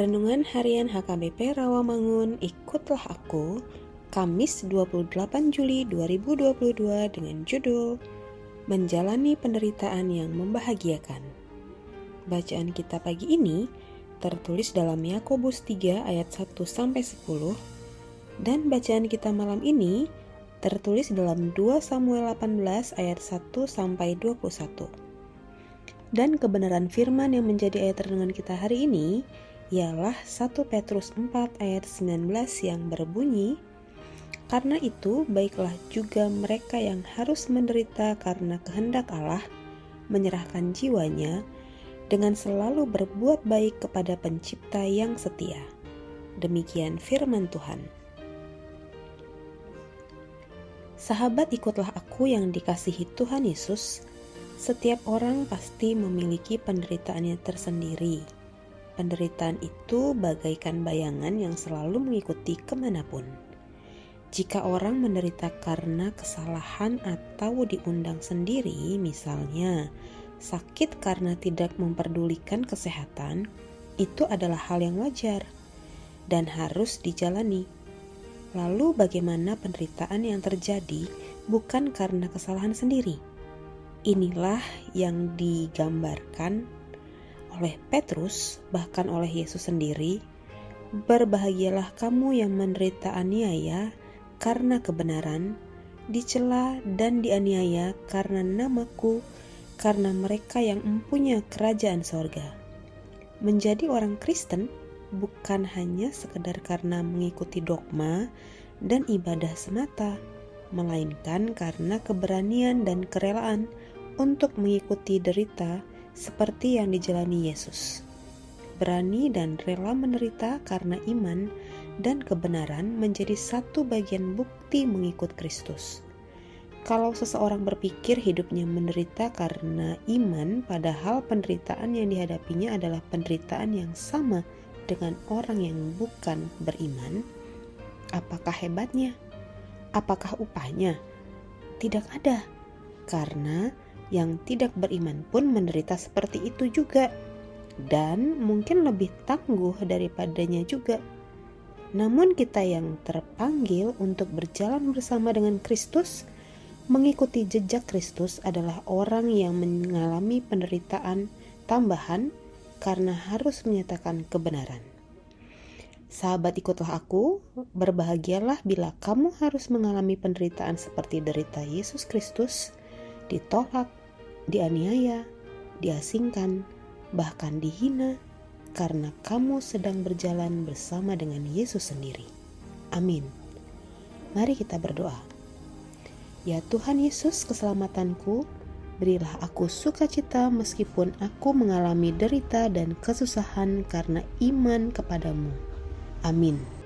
Renungan Harian HKBP Rawamangun, ikutlah aku, Kamis 28 Juli 2022 dengan judul Menjalani Penderitaan yang Membahagiakan. Bacaan kita pagi ini tertulis dalam Yakobus 3 ayat 1 sampai 10 dan bacaan kita malam ini tertulis dalam 2 Samuel 18 ayat 1 sampai 21. Dan kebenaran firman yang menjadi ayat renungan kita hari ini ialah 1 Petrus 4 ayat 19 yang berbunyi, Karena itu baiklah juga mereka yang harus menderita karena kehendak Allah menyerahkan jiwanya dengan selalu berbuat baik kepada pencipta yang setia. Demikian firman Tuhan. Sahabat ikutlah aku yang dikasihi Tuhan Yesus. Setiap orang pasti memiliki penderitaannya tersendiri Penderitaan itu bagaikan bayangan yang selalu mengikuti ke mana pun. Jika orang menderita karena kesalahan atau diundang sendiri, misalnya sakit karena tidak memperdulikan kesehatan, itu adalah hal yang wajar dan harus dijalani. Lalu, bagaimana penderitaan yang terjadi bukan karena kesalahan sendiri? Inilah yang digambarkan oleh Petrus, bahkan oleh Yesus sendiri, berbahagialah kamu yang menderita aniaya karena kebenaran, dicela dan dianiaya karena namaku, karena mereka yang mempunyai kerajaan sorga. Menjadi orang Kristen bukan hanya sekedar karena mengikuti dogma dan ibadah semata, melainkan karena keberanian dan kerelaan untuk mengikuti derita seperti yang dijalani Yesus. Berani dan rela menderita karena iman dan kebenaran menjadi satu bagian bukti mengikut Kristus. Kalau seseorang berpikir hidupnya menderita karena iman, padahal penderitaan yang dihadapinya adalah penderitaan yang sama dengan orang yang bukan beriman, apakah hebatnya? Apakah upahnya? Tidak ada, karena yang tidak beriman pun menderita seperti itu juga, dan mungkin lebih tangguh daripadanya juga. Namun, kita yang terpanggil untuk berjalan bersama dengan Kristus, mengikuti jejak Kristus, adalah orang yang mengalami penderitaan tambahan karena harus menyatakan kebenaran. Sahabat, ikutlah aku. Berbahagialah bila kamu harus mengalami penderitaan seperti derita Yesus Kristus, ditolak, dianiaya, diasingkan, bahkan dihina karena kamu sedang berjalan bersama dengan Yesus sendiri. Amin. Mari kita berdoa. Ya Tuhan Yesus, keselamatanku, berilah aku sukacita meskipun aku mengalami derita dan kesusahan karena iman kepadamu. Amin.